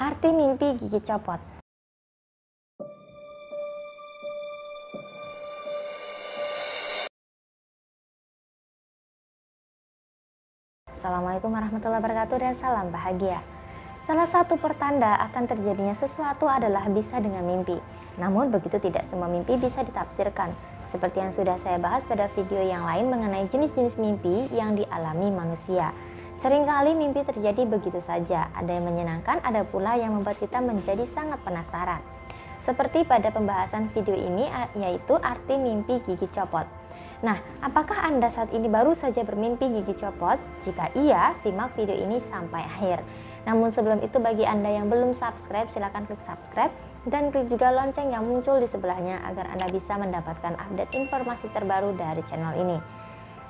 Arti mimpi gigi copot Assalamualaikum warahmatullahi wabarakatuh dan salam bahagia. Salah satu pertanda akan terjadinya sesuatu adalah bisa dengan mimpi. Namun begitu tidak semua mimpi bisa ditafsirkan. Seperti yang sudah saya bahas pada video yang lain mengenai jenis-jenis mimpi yang dialami manusia. Seringkali mimpi terjadi begitu saja, ada yang menyenangkan, ada pula yang membuat kita menjadi sangat penasaran. Seperti pada pembahasan video ini yaitu arti mimpi gigi copot. Nah, apakah Anda saat ini baru saja bermimpi gigi copot? Jika iya, simak video ini sampai akhir. Namun sebelum itu bagi Anda yang belum subscribe, silahkan klik subscribe dan klik juga lonceng yang muncul di sebelahnya agar Anda bisa mendapatkan update informasi terbaru dari channel ini.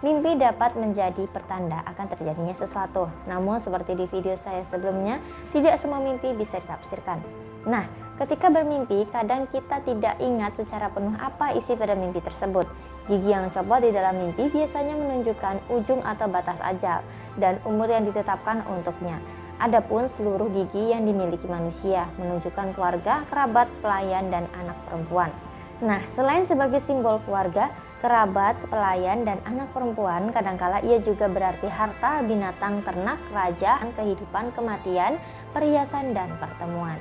Mimpi dapat menjadi pertanda akan terjadinya sesuatu. Namun seperti di video saya sebelumnya, tidak semua mimpi bisa ditafsirkan. Nah, ketika bermimpi, kadang kita tidak ingat secara penuh apa isi pada mimpi tersebut. Gigi yang copot di dalam mimpi biasanya menunjukkan ujung atau batas ajal dan umur yang ditetapkan untuknya. Adapun seluruh gigi yang dimiliki manusia menunjukkan keluarga, kerabat, pelayan, dan anak perempuan. Nah, selain sebagai simbol keluarga, kerabat, pelayan, dan anak perempuan, kadangkala ia juga berarti harta, binatang, ternak, raja, kehidupan, kematian, perhiasan, dan pertemuan.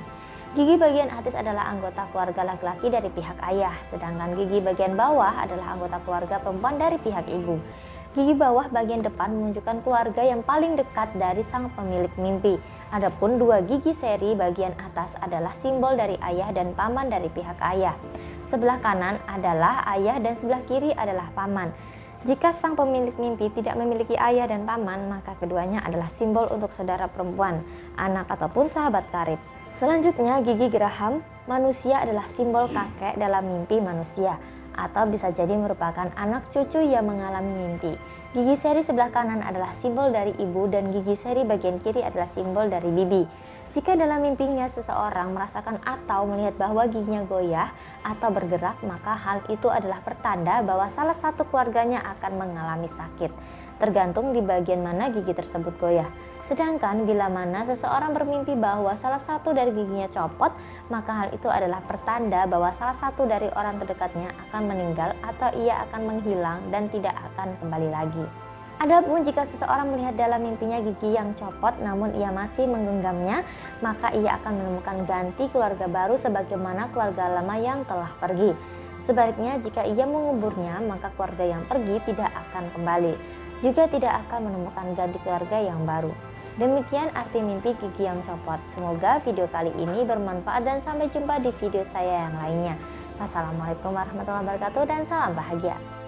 Gigi bagian atas adalah anggota keluarga laki-laki dari pihak ayah, sedangkan gigi bagian bawah adalah anggota keluarga perempuan dari pihak ibu. Gigi bawah bagian depan menunjukkan keluarga yang paling dekat dari sang pemilik mimpi. Adapun dua gigi seri bagian atas adalah simbol dari ayah dan paman dari pihak ayah. Sebelah kanan adalah ayah dan sebelah kiri adalah paman. Jika sang pemilik mimpi tidak memiliki ayah dan paman, maka keduanya adalah simbol untuk saudara perempuan, anak ataupun sahabat karib. Selanjutnya, gigi geraham manusia adalah simbol kakek dalam mimpi manusia atau bisa jadi merupakan anak cucu yang mengalami mimpi. Gigi seri sebelah kanan adalah simbol dari ibu dan gigi seri bagian kiri adalah simbol dari bibi. Jika dalam mimpinya seseorang merasakan atau melihat bahwa giginya goyah atau bergerak, maka hal itu adalah pertanda bahwa salah satu keluarganya akan mengalami sakit, tergantung di bagian mana gigi tersebut goyah. Sedangkan bila mana seseorang bermimpi bahwa salah satu dari giginya copot, maka hal itu adalah pertanda bahwa salah satu dari orang terdekatnya akan meninggal atau ia akan menghilang dan tidak akan kembali lagi. Adapun jika seseorang melihat dalam mimpinya gigi yang copot namun ia masih menggenggamnya, maka ia akan menemukan ganti keluarga baru sebagaimana keluarga lama yang telah pergi. Sebaliknya jika ia menguburnya, maka keluarga yang pergi tidak akan kembali. Juga tidak akan menemukan ganti keluarga yang baru. Demikian arti mimpi gigi yang copot. Semoga video kali ini bermanfaat dan sampai jumpa di video saya yang lainnya. Wassalamualaikum warahmatullahi wabarakatuh dan salam bahagia.